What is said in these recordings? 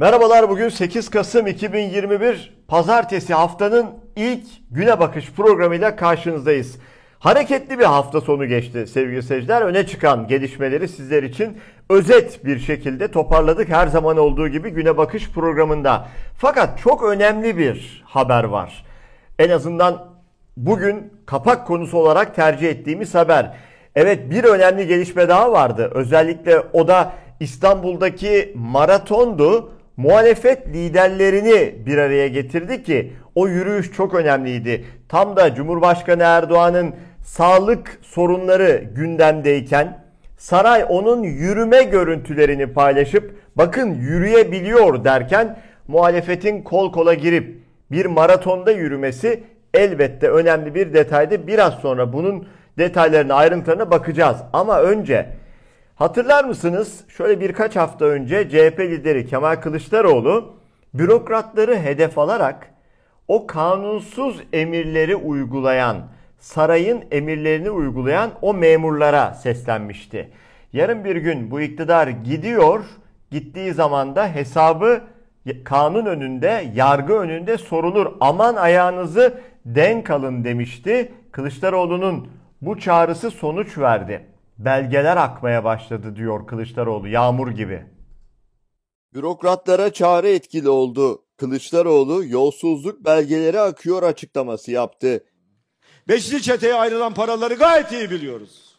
Merhabalar bugün 8 Kasım 2021 Pazartesi haftanın ilk güne bakış programıyla karşınızdayız. Hareketli bir hafta sonu geçti sevgili seyirciler. Öne çıkan gelişmeleri sizler için özet bir şekilde toparladık her zaman olduğu gibi güne bakış programında. Fakat çok önemli bir haber var. En azından bugün kapak konusu olarak tercih ettiğimiz haber. Evet bir önemli gelişme daha vardı. Özellikle o da İstanbul'daki maratondu muhalefet liderlerini bir araya getirdi ki o yürüyüş çok önemliydi. Tam da Cumhurbaşkanı Erdoğan'ın sağlık sorunları gündemdeyken saray onun yürüme görüntülerini paylaşıp bakın yürüyebiliyor derken muhalefetin kol kola girip bir maratonda yürümesi elbette önemli bir detaydı. Biraz sonra bunun detaylarına ayrıntılarına bakacağız. Ama önce Hatırlar mısınız? Şöyle birkaç hafta önce CHP lideri Kemal Kılıçdaroğlu bürokratları hedef alarak o kanunsuz emirleri uygulayan, sarayın emirlerini uygulayan o memurlara seslenmişti. Yarın bir gün bu iktidar gidiyor, gittiği zaman da hesabı kanun önünde, yargı önünde sorulur. Aman ayağınızı denk alın demişti. Kılıçdaroğlu'nun bu çağrısı sonuç verdi belgeler akmaya başladı diyor Kılıçdaroğlu yağmur gibi. Bürokratlara çağrı etkili oldu. Kılıçdaroğlu yolsuzluk belgeleri akıyor açıklaması yaptı. Beşli çeteye ayrılan paraları gayet iyi biliyoruz.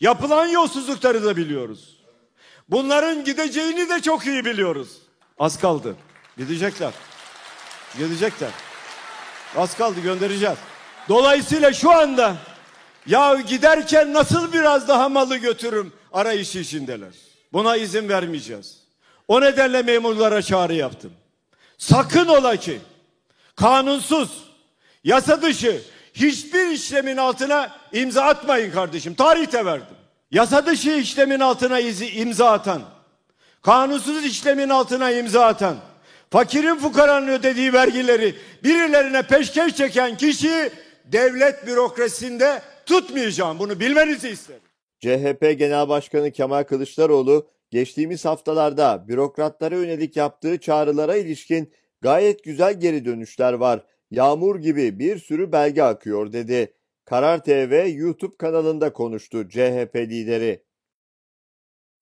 Yapılan yolsuzlukları da biliyoruz. Bunların gideceğini de çok iyi biliyoruz. Az kaldı. Gidecekler. Gidecekler. Az kaldı göndereceğiz. Dolayısıyla şu anda ya giderken nasıl biraz daha malı götürürüm arayışı içindeler. Buna izin vermeyeceğiz. O nedenle memurlara çağrı yaptım. Sakın ola ki kanunsuz, yasa dışı hiçbir işlemin altına imza atmayın kardeşim. Tarihte verdim. Yasa dışı işlemin altına izi, imza atan, kanunsuz işlemin altına imza atan, fakirin fukaranın ödediği vergileri birilerine peşkeş çeken kişi devlet bürokrasisinde tutmayacağım. Bunu bilmenizi isterim. CHP Genel Başkanı Kemal Kılıçdaroğlu geçtiğimiz haftalarda bürokratlara yönelik yaptığı çağrılara ilişkin gayet güzel geri dönüşler var. Yağmur gibi bir sürü belge akıyor dedi. Karar TV YouTube kanalında konuştu CHP lideri.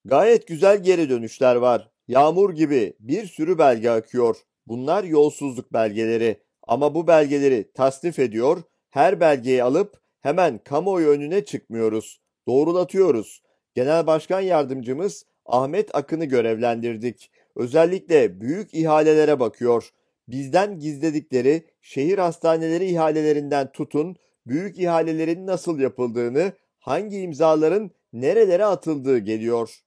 Gayet güzel geri dönüşler var. Yağmur gibi bir sürü belge akıyor. Bunlar yolsuzluk belgeleri. Ama bu belgeleri tasnif ediyor, her belgeyi alıp hemen kamuoyu önüne çıkmıyoruz. Doğrulatıyoruz. Genel Başkan Yardımcımız Ahmet Akın'ı görevlendirdik. Özellikle büyük ihalelere bakıyor. Bizden gizledikleri şehir hastaneleri ihalelerinden tutun, büyük ihalelerin nasıl yapıldığını, hangi imzaların nerelere atıldığı geliyor.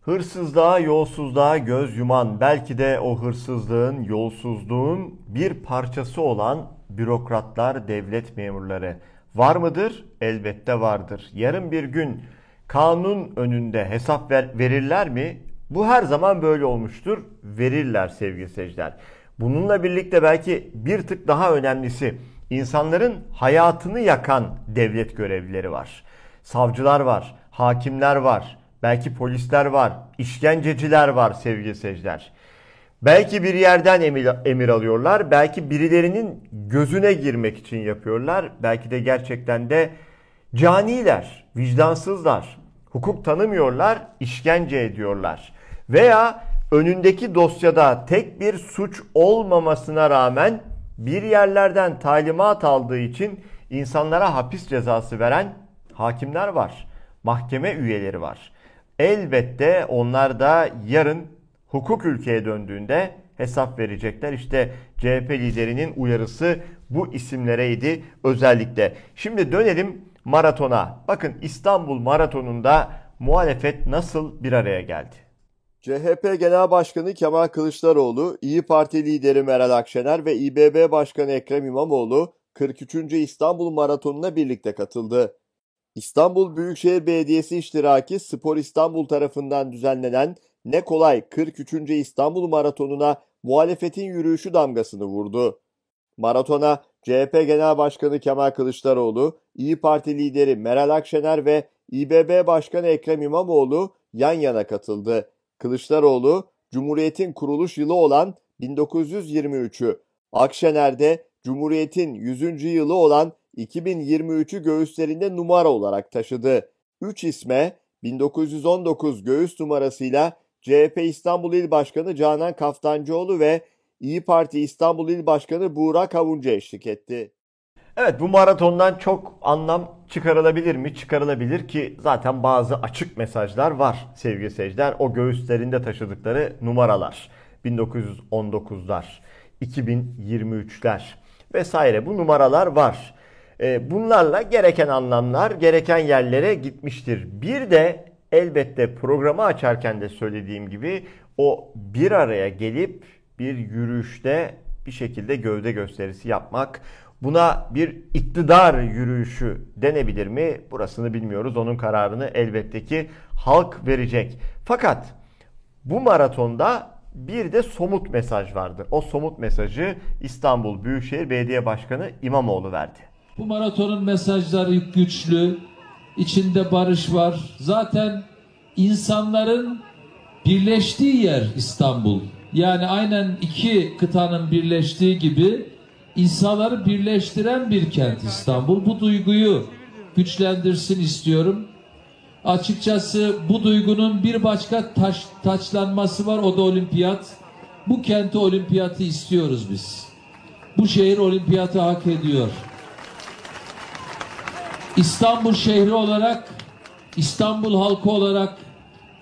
Hırsızlığa, yolsuzluğa göz yuman, belki de o hırsızlığın, yolsuzluğun bir parçası olan bürokratlar, devlet memurları var mıdır? Elbette vardır. Yarın bir gün kanun önünde hesap ver, verirler mi? Bu her zaman böyle olmuştur. Verirler sevgili seyirciler. Bununla birlikte belki bir tık daha önemlisi insanların hayatını yakan devlet görevlileri var. Savcılar var, hakimler var, belki polisler var, işkenceciler var sevgili seyirciler. Belki bir yerden emir, emir alıyorlar. Belki birilerinin gözüne girmek için yapıyorlar. Belki de gerçekten de caniler, vicdansızlar. Hukuk tanımıyorlar, işkence ediyorlar. Veya önündeki dosyada tek bir suç olmamasına rağmen bir yerlerden talimat aldığı için insanlara hapis cezası veren hakimler var. Mahkeme üyeleri var. Elbette onlar da yarın hukuk ülkeye döndüğünde hesap verecekler. İşte CHP liderinin uyarısı bu isimlereydi özellikle. Şimdi dönelim maratona. Bakın İstanbul maratonunda muhalefet nasıl bir araya geldi? CHP Genel Başkanı Kemal Kılıçdaroğlu, İyi Parti lideri Meral Akşener ve İBB Başkanı Ekrem İmamoğlu 43. İstanbul Maratonu'na birlikte katıldı. İstanbul Büyükşehir Belediyesi iştiraki Spor İstanbul tarafından düzenlenen ne kolay 43. İstanbul Maratonu'na muhalefetin yürüyüşü damgasını vurdu. Maratona CHP Genel Başkanı Kemal Kılıçdaroğlu, İyi Parti lideri Meral Akşener ve İBB Başkanı Ekrem İmamoğlu yan yana katıldı. Kılıçdaroğlu, Cumhuriyet'in kuruluş yılı olan 1923'ü, Akşener'de Cumhuriyet'in 100. yılı olan 2023'ü göğüslerinde numara olarak taşıdı. Üç isme 1919 göğüs numarasıyla CHP İstanbul İl Başkanı Canan Kaftancıoğlu ve İyi Parti İstanbul İl Başkanı Buğra Kavuncu eşlik etti. Evet bu maratondan çok anlam çıkarılabilir mi? Çıkarılabilir ki zaten bazı açık mesajlar var sevgili seyirciler. O göğüslerinde taşıdıkları numaralar. 1919'lar, 2023'ler vesaire bu numaralar var. E, bunlarla gereken anlamlar gereken yerlere gitmiştir. Bir de elbette programı açarken de söylediğim gibi o bir araya gelip bir yürüyüşte bir şekilde gövde gösterisi yapmak. Buna bir iktidar yürüyüşü denebilir mi? Burasını bilmiyoruz. Onun kararını elbette ki halk verecek. Fakat bu maratonda bir de somut mesaj vardı. O somut mesajı İstanbul Büyükşehir Belediye Başkanı İmamoğlu verdi. Bu maratonun mesajları güçlü, içinde barış var. Zaten insanların birleştiği yer İstanbul. Yani aynen iki kıtanın birleştiği gibi insanları birleştiren bir kent İstanbul. Bu duyguyu güçlendirsin istiyorum. Açıkçası bu duygunun bir başka taş, taçlanması var o da olimpiyat. Bu kenti olimpiyatı istiyoruz biz. Bu şehir olimpiyatı hak ediyor. İstanbul şehri olarak, İstanbul halkı olarak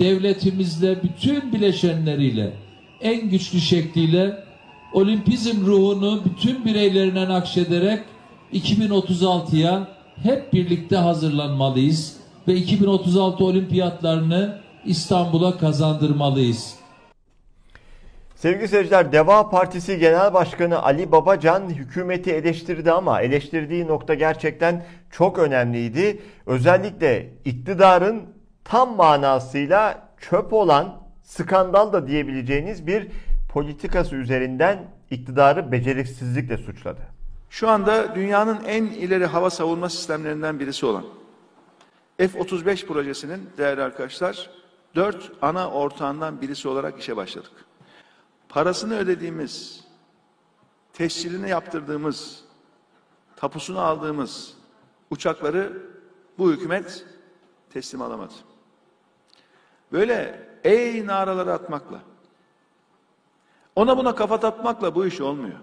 devletimizle, bütün bileşenleriyle en güçlü şekliyle olimpizm ruhunu bütün bireylerine nakşederek 2036'ya hep birlikte hazırlanmalıyız ve 2036 olimpiyatlarını İstanbul'a kazandırmalıyız. Sevgili seyirciler, Deva Partisi Genel Başkanı Ali Babacan hükümeti eleştirdi ama eleştirdiği nokta gerçekten çok önemliydi. Özellikle iktidarın tam manasıyla çöp olan skandal da diyebileceğiniz bir politikası üzerinden iktidarı beceriksizlikle suçladı. Şu anda dünyanın en ileri hava savunma sistemlerinden birisi olan F-35 projesinin değerli arkadaşlar dört ana ortağından birisi olarak işe başladık. Parasını ödediğimiz, tescilini yaptırdığımız, tapusunu aldığımız uçakları bu hükümet teslim alamadı. Böyle ey naraları atmakla, ona buna kafa tatmakla bu iş olmuyor.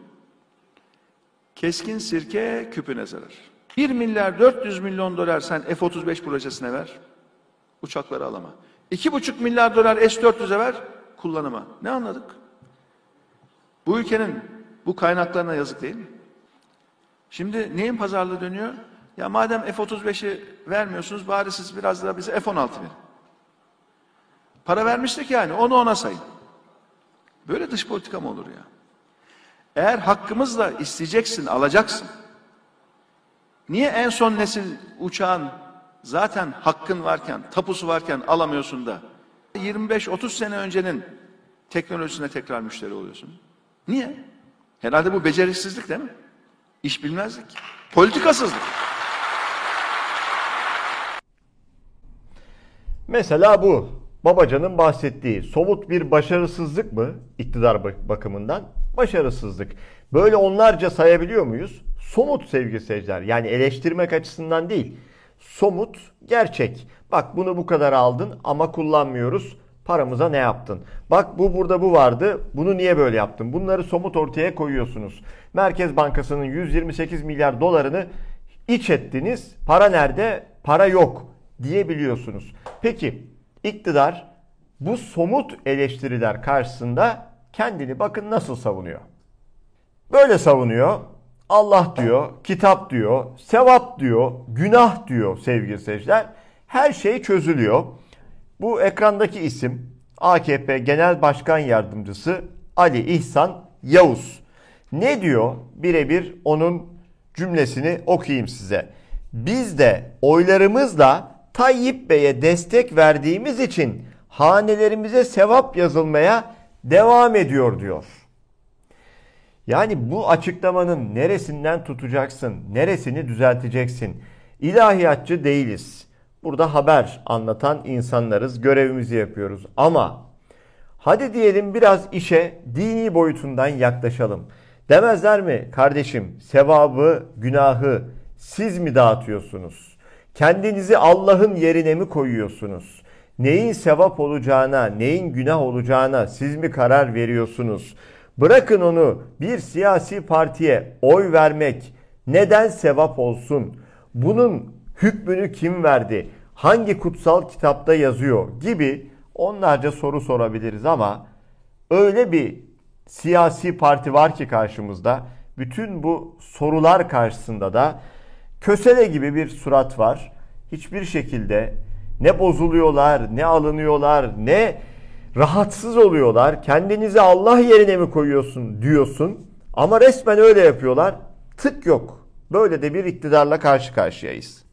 Keskin sirke küpüne zarar. 1 milyar 400 milyon dolar sen F-35 projesine ver, uçakları alama. 2,5 milyar dolar S-400'e ver, kullanıma. Ne anladık? Bu ülkenin bu kaynaklarına yazık değil mi? Şimdi neyin pazarlığı dönüyor? Ya madem F-35'i vermiyorsunuz bari siz biraz daha bize F-16 verin. Para vermiştik yani onu ona sayın. Böyle dış politika mı olur ya? Eğer hakkımızla isteyeceksin, alacaksın. Niye en son nesil uçağın zaten hakkın varken, tapusu varken alamıyorsun da 25-30 sene öncenin teknolojisine tekrar müşteri oluyorsun? Niye? Herhalde bu beceriksizlik değil mi? İş bilmezlik. Politikasızlık. Mesela bu. Babacan'ın bahsettiği somut bir başarısızlık mı iktidar bakımından? Başarısızlık. Böyle onlarca sayabiliyor muyuz? Somut sevgili seyirciler. Yani eleştirmek açısından değil. Somut, gerçek. Bak bunu bu kadar aldın ama kullanmıyoruz. Paramıza ne yaptın? Bak bu burada bu vardı. Bunu niye böyle yaptın? Bunları somut ortaya koyuyorsunuz. Merkez Bankası'nın 128 milyar dolarını iç ettiniz. Para nerede? Para yok diyebiliyorsunuz. Peki iktidar bu somut eleştiriler karşısında kendini bakın nasıl savunuyor. Böyle savunuyor. Allah diyor, kitap diyor, sevap diyor, günah diyor sevgili seyirciler. Her şey çözülüyor. Bu ekrandaki isim AKP Genel Başkan Yardımcısı Ali İhsan Yavuz. Ne diyor? Birebir onun cümlesini okuyayım size. Biz de oylarımızla Tayyip Bey'e destek verdiğimiz için hanelerimize sevap yazılmaya devam ediyor diyor. Yani bu açıklamanın neresinden tutacaksın, neresini düzelteceksin? İlahiyatçı değiliz. Burada haber anlatan insanlarız, görevimizi yapıyoruz. Ama Hadi diyelim biraz işe dini boyutundan yaklaşalım. Demezler mi kardeşim sevabı, günahı siz mi dağıtıyorsunuz? Kendinizi Allah'ın yerine mi koyuyorsunuz? Neyin sevap olacağına, neyin günah olacağına siz mi karar veriyorsunuz? Bırakın onu bir siyasi partiye oy vermek neden sevap olsun? Bunun hükmünü kim verdi? Hangi kutsal kitapta yazıyor gibi onlarca soru sorabiliriz ama öyle bir siyasi parti var ki karşımızda bütün bu sorular karşısında da kösele gibi bir surat var. Hiçbir şekilde ne bozuluyorlar, ne alınıyorlar, ne rahatsız oluyorlar. Kendinizi Allah yerine mi koyuyorsun diyorsun. Ama resmen öyle yapıyorlar. Tık yok. Böyle de bir iktidarla karşı karşıyayız.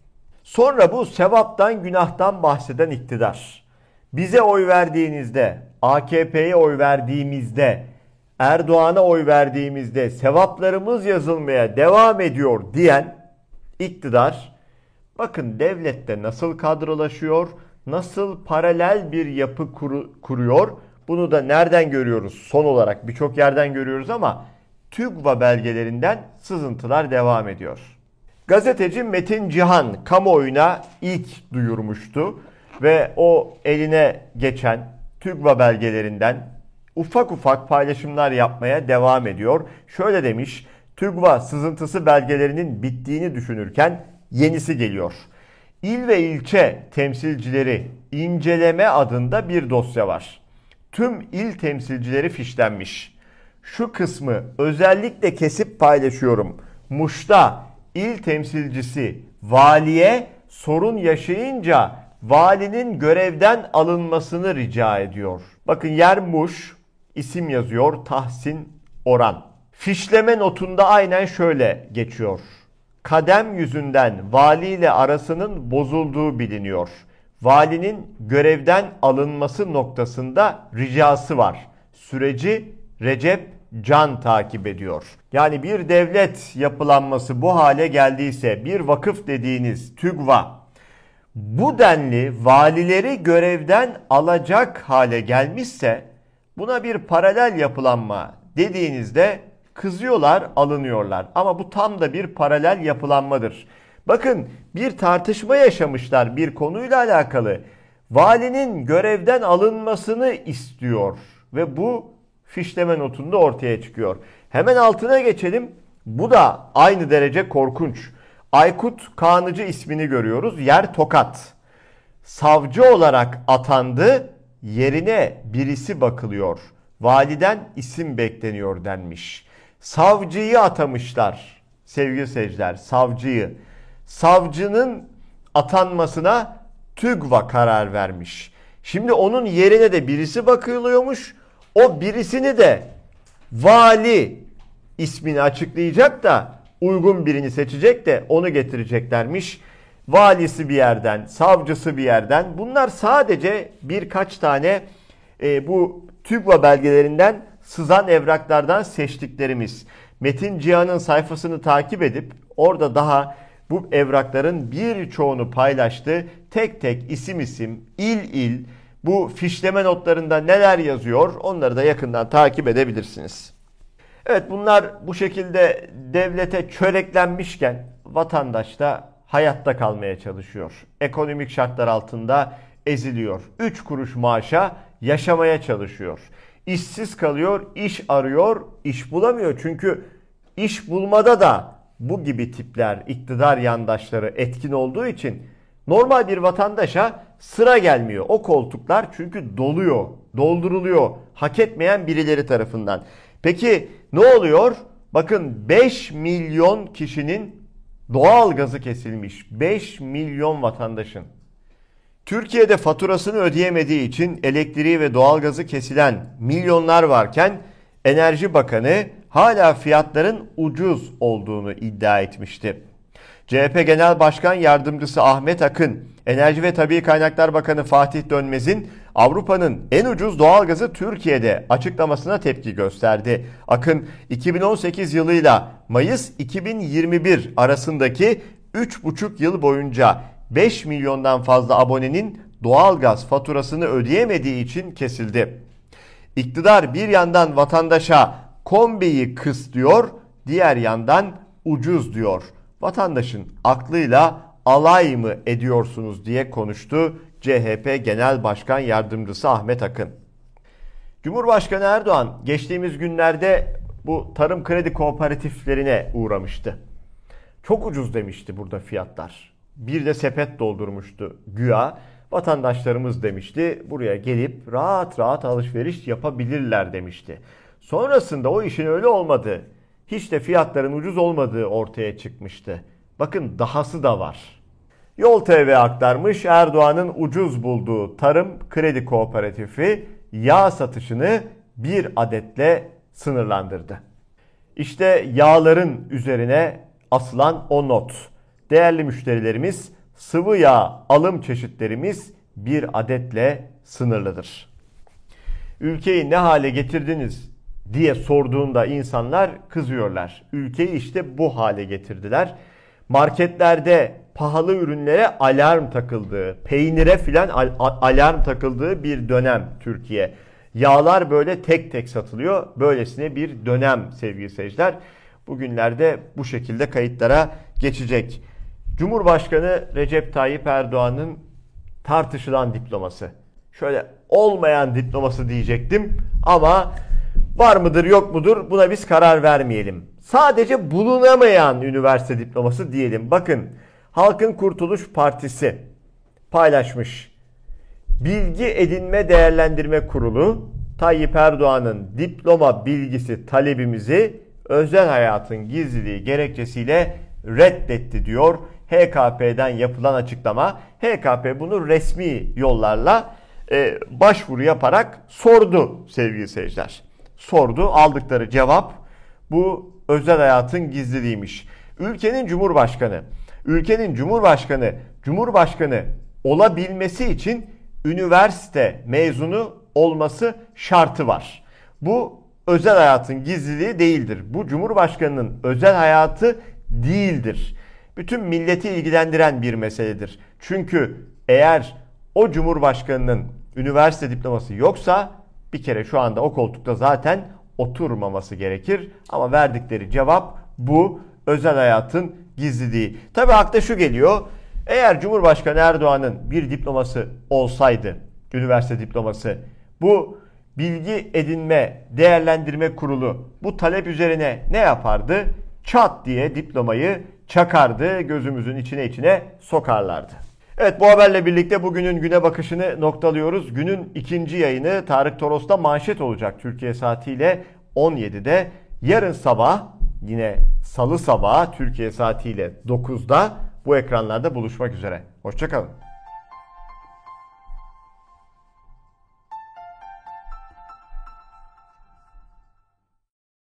Sonra bu sevaptan günahtan bahseden iktidar. Bize oy verdiğinizde, AKP'ye oy verdiğimizde, Erdoğan'a oy verdiğimizde sevaplarımız yazılmaya devam ediyor diyen iktidar bakın devlette nasıl kadrolaşıyor, nasıl paralel bir yapı kuru, kuruyor. Bunu da nereden görüyoruz? Son olarak birçok yerden görüyoruz ama TÜGVA belgelerinden sızıntılar devam ediyor. Gazeteci Metin Cihan kamuoyuna ilk duyurmuştu ve o eline geçen TÜGVA belgelerinden ufak ufak paylaşımlar yapmaya devam ediyor. Şöyle demiş, TÜGVA sızıntısı belgelerinin bittiğini düşünürken yenisi geliyor. İl ve ilçe temsilcileri inceleme adında bir dosya var. Tüm il temsilcileri fişlenmiş. Şu kısmı özellikle kesip paylaşıyorum. Muş'ta il temsilcisi valiye sorun yaşayınca valinin görevden alınmasını rica ediyor. Bakın yer Muş, isim yazıyor Tahsin Oran. Fişleme notunda aynen şöyle geçiyor. Kadem yüzünden valiyle arasının bozulduğu biliniyor. Valinin görevden alınması noktasında ricası var. Süreci Recep Can takip ediyor. Yani bir devlet yapılanması bu hale geldiyse bir vakıf dediğiniz TÜGVA bu denli valileri görevden alacak hale gelmişse buna bir paralel yapılanma dediğinizde kızıyorlar, alınıyorlar. Ama bu tam da bir paralel yapılanmadır. Bakın bir tartışma yaşamışlar bir konuyla alakalı. Valinin görevden alınmasını istiyor ve bu fişleme notunda ortaya çıkıyor. Hemen altına geçelim. Bu da aynı derece korkunç. Aykut Kanıcı ismini görüyoruz. Yer Tokat. Savcı olarak atandı. Yerine birisi bakılıyor. Validen isim bekleniyor denmiş. Savcıyı atamışlar sevgili seyirciler. Savcıyı. Savcının atanmasına TÜGVA karar vermiş. Şimdi onun yerine de birisi bakılıyormuş. O birisini de vali ismini açıklayacak da uygun birini seçecek de onu getireceklermiş. Valisi bir yerden, savcısı bir yerden. Bunlar sadece birkaç tane e, bu TÜGVA belgelerinden sızan evraklardan seçtiklerimiz. Metin Cihan'ın sayfasını takip edip orada daha bu evrakların birçoğunu paylaştı. Tek tek isim isim, il il bu fişleme notlarında neler yazıyor onları da yakından takip edebilirsiniz. Evet bunlar bu şekilde devlete çöreklenmişken vatandaş da hayatta kalmaya çalışıyor. Ekonomik şartlar altında eziliyor. 3 kuruş maaşa yaşamaya çalışıyor. İşsiz kalıyor, iş arıyor, iş bulamıyor. Çünkü iş bulmada da bu gibi tipler, iktidar yandaşları etkin olduğu için normal bir vatandaşa sıra gelmiyor. O koltuklar çünkü doluyor, dolduruluyor hak etmeyen birileri tarafından. Peki ne oluyor? Bakın 5 milyon kişinin doğal gazı kesilmiş. 5 milyon vatandaşın. Türkiye'de faturasını ödeyemediği için elektriği ve doğalgazı kesilen milyonlar varken Enerji Bakanı hala fiyatların ucuz olduğunu iddia etmişti. CHP Genel Başkan Yardımcısı Ahmet Akın, Enerji ve Tabi Kaynaklar Bakanı Fatih Dönmez'in Avrupa'nın en ucuz doğalgazı Türkiye'de açıklamasına tepki gösterdi. Akın 2018 yılıyla Mayıs 2021 arasındaki 3,5 yıl boyunca 5 milyondan fazla abonenin doğalgaz faturasını ödeyemediği için kesildi. İktidar bir yandan vatandaşa kombiyi kıs diyor, diğer yandan ucuz diyor. Vatandaşın aklıyla alay mı ediyorsunuz diye konuştu CHP Genel Başkan Yardımcısı Ahmet Akın. Cumhurbaşkanı Erdoğan geçtiğimiz günlerde bu tarım kredi kooperatiflerine uğramıştı. Çok ucuz demişti burada fiyatlar. Bir de sepet doldurmuştu güya. Vatandaşlarımız demişti buraya gelip rahat rahat alışveriş yapabilirler demişti. Sonrasında o işin öyle olmadı. Hiç de fiyatların ucuz olmadığı ortaya çıkmıştı. Bakın dahası da var. Yol TV aktarmış Erdoğan'ın ucuz bulduğu tarım kredi kooperatifi yağ satışını bir adetle sınırlandırdı. İşte yağların üzerine asılan o not. Değerli müşterilerimiz sıvı yağ alım çeşitlerimiz bir adetle sınırlıdır. Ülkeyi ne hale getirdiniz diye sorduğunda insanlar kızıyorlar. Ülkeyi işte bu hale getirdiler. Marketlerde pahalı ürünlere alarm takıldığı, peynire filan alarm takıldığı bir dönem Türkiye. Yağlar böyle tek tek satılıyor. Böylesine bir dönem sevgili seyirciler. Bugünlerde bu şekilde kayıtlara geçecek. Cumhurbaşkanı Recep Tayyip Erdoğan'ın tartışılan diploması. Şöyle olmayan diploması diyecektim ama var mıdır yok mudur buna biz karar vermeyelim. Sadece bulunamayan üniversite diploması diyelim. Bakın Halkın Kurtuluş Partisi paylaşmış. Bilgi Edinme Değerlendirme Kurulu Tayyip Erdoğan'ın diploma bilgisi talebimizi özel hayatın gizliliği gerekçesiyle reddetti diyor. HKP'den yapılan açıklama. HKP bunu resmi yollarla e, başvuru yaparak sordu sevgili seyirciler. Sordu. Aldıkları cevap bu özel hayatın gizliliğiymiş. Ülkenin Cumhurbaşkanı, ülkenin Cumhurbaşkanı, Cumhurbaşkanı olabilmesi için üniversite mezunu olması şartı var. Bu özel hayatın gizliliği değildir. Bu Cumhurbaşkanının özel hayatı değildir. Bütün milleti ilgilendiren bir meseledir. Çünkü eğer o Cumhurbaşkanının üniversite diploması yoksa bir kere şu anda o koltukta zaten oturmaması gerekir. Ama verdikleri cevap bu özel hayatın gizliliği. Tabi akla şu geliyor. Eğer Cumhurbaşkanı Erdoğan'ın bir diploması olsaydı, üniversite diploması, bu bilgi edinme, değerlendirme kurulu bu talep üzerine ne yapardı? Çat diye diplomayı çakardı, gözümüzün içine içine sokarlardı. Evet bu haberle birlikte bugünün güne bakışını noktalıyoruz. Günün ikinci yayını Tarık Toros'ta manşet olacak Türkiye saatiyle 17'de. Yarın sabah yine salı sabahı Türkiye saatiyle 9'da bu ekranlarda buluşmak üzere. Hoşçakalın.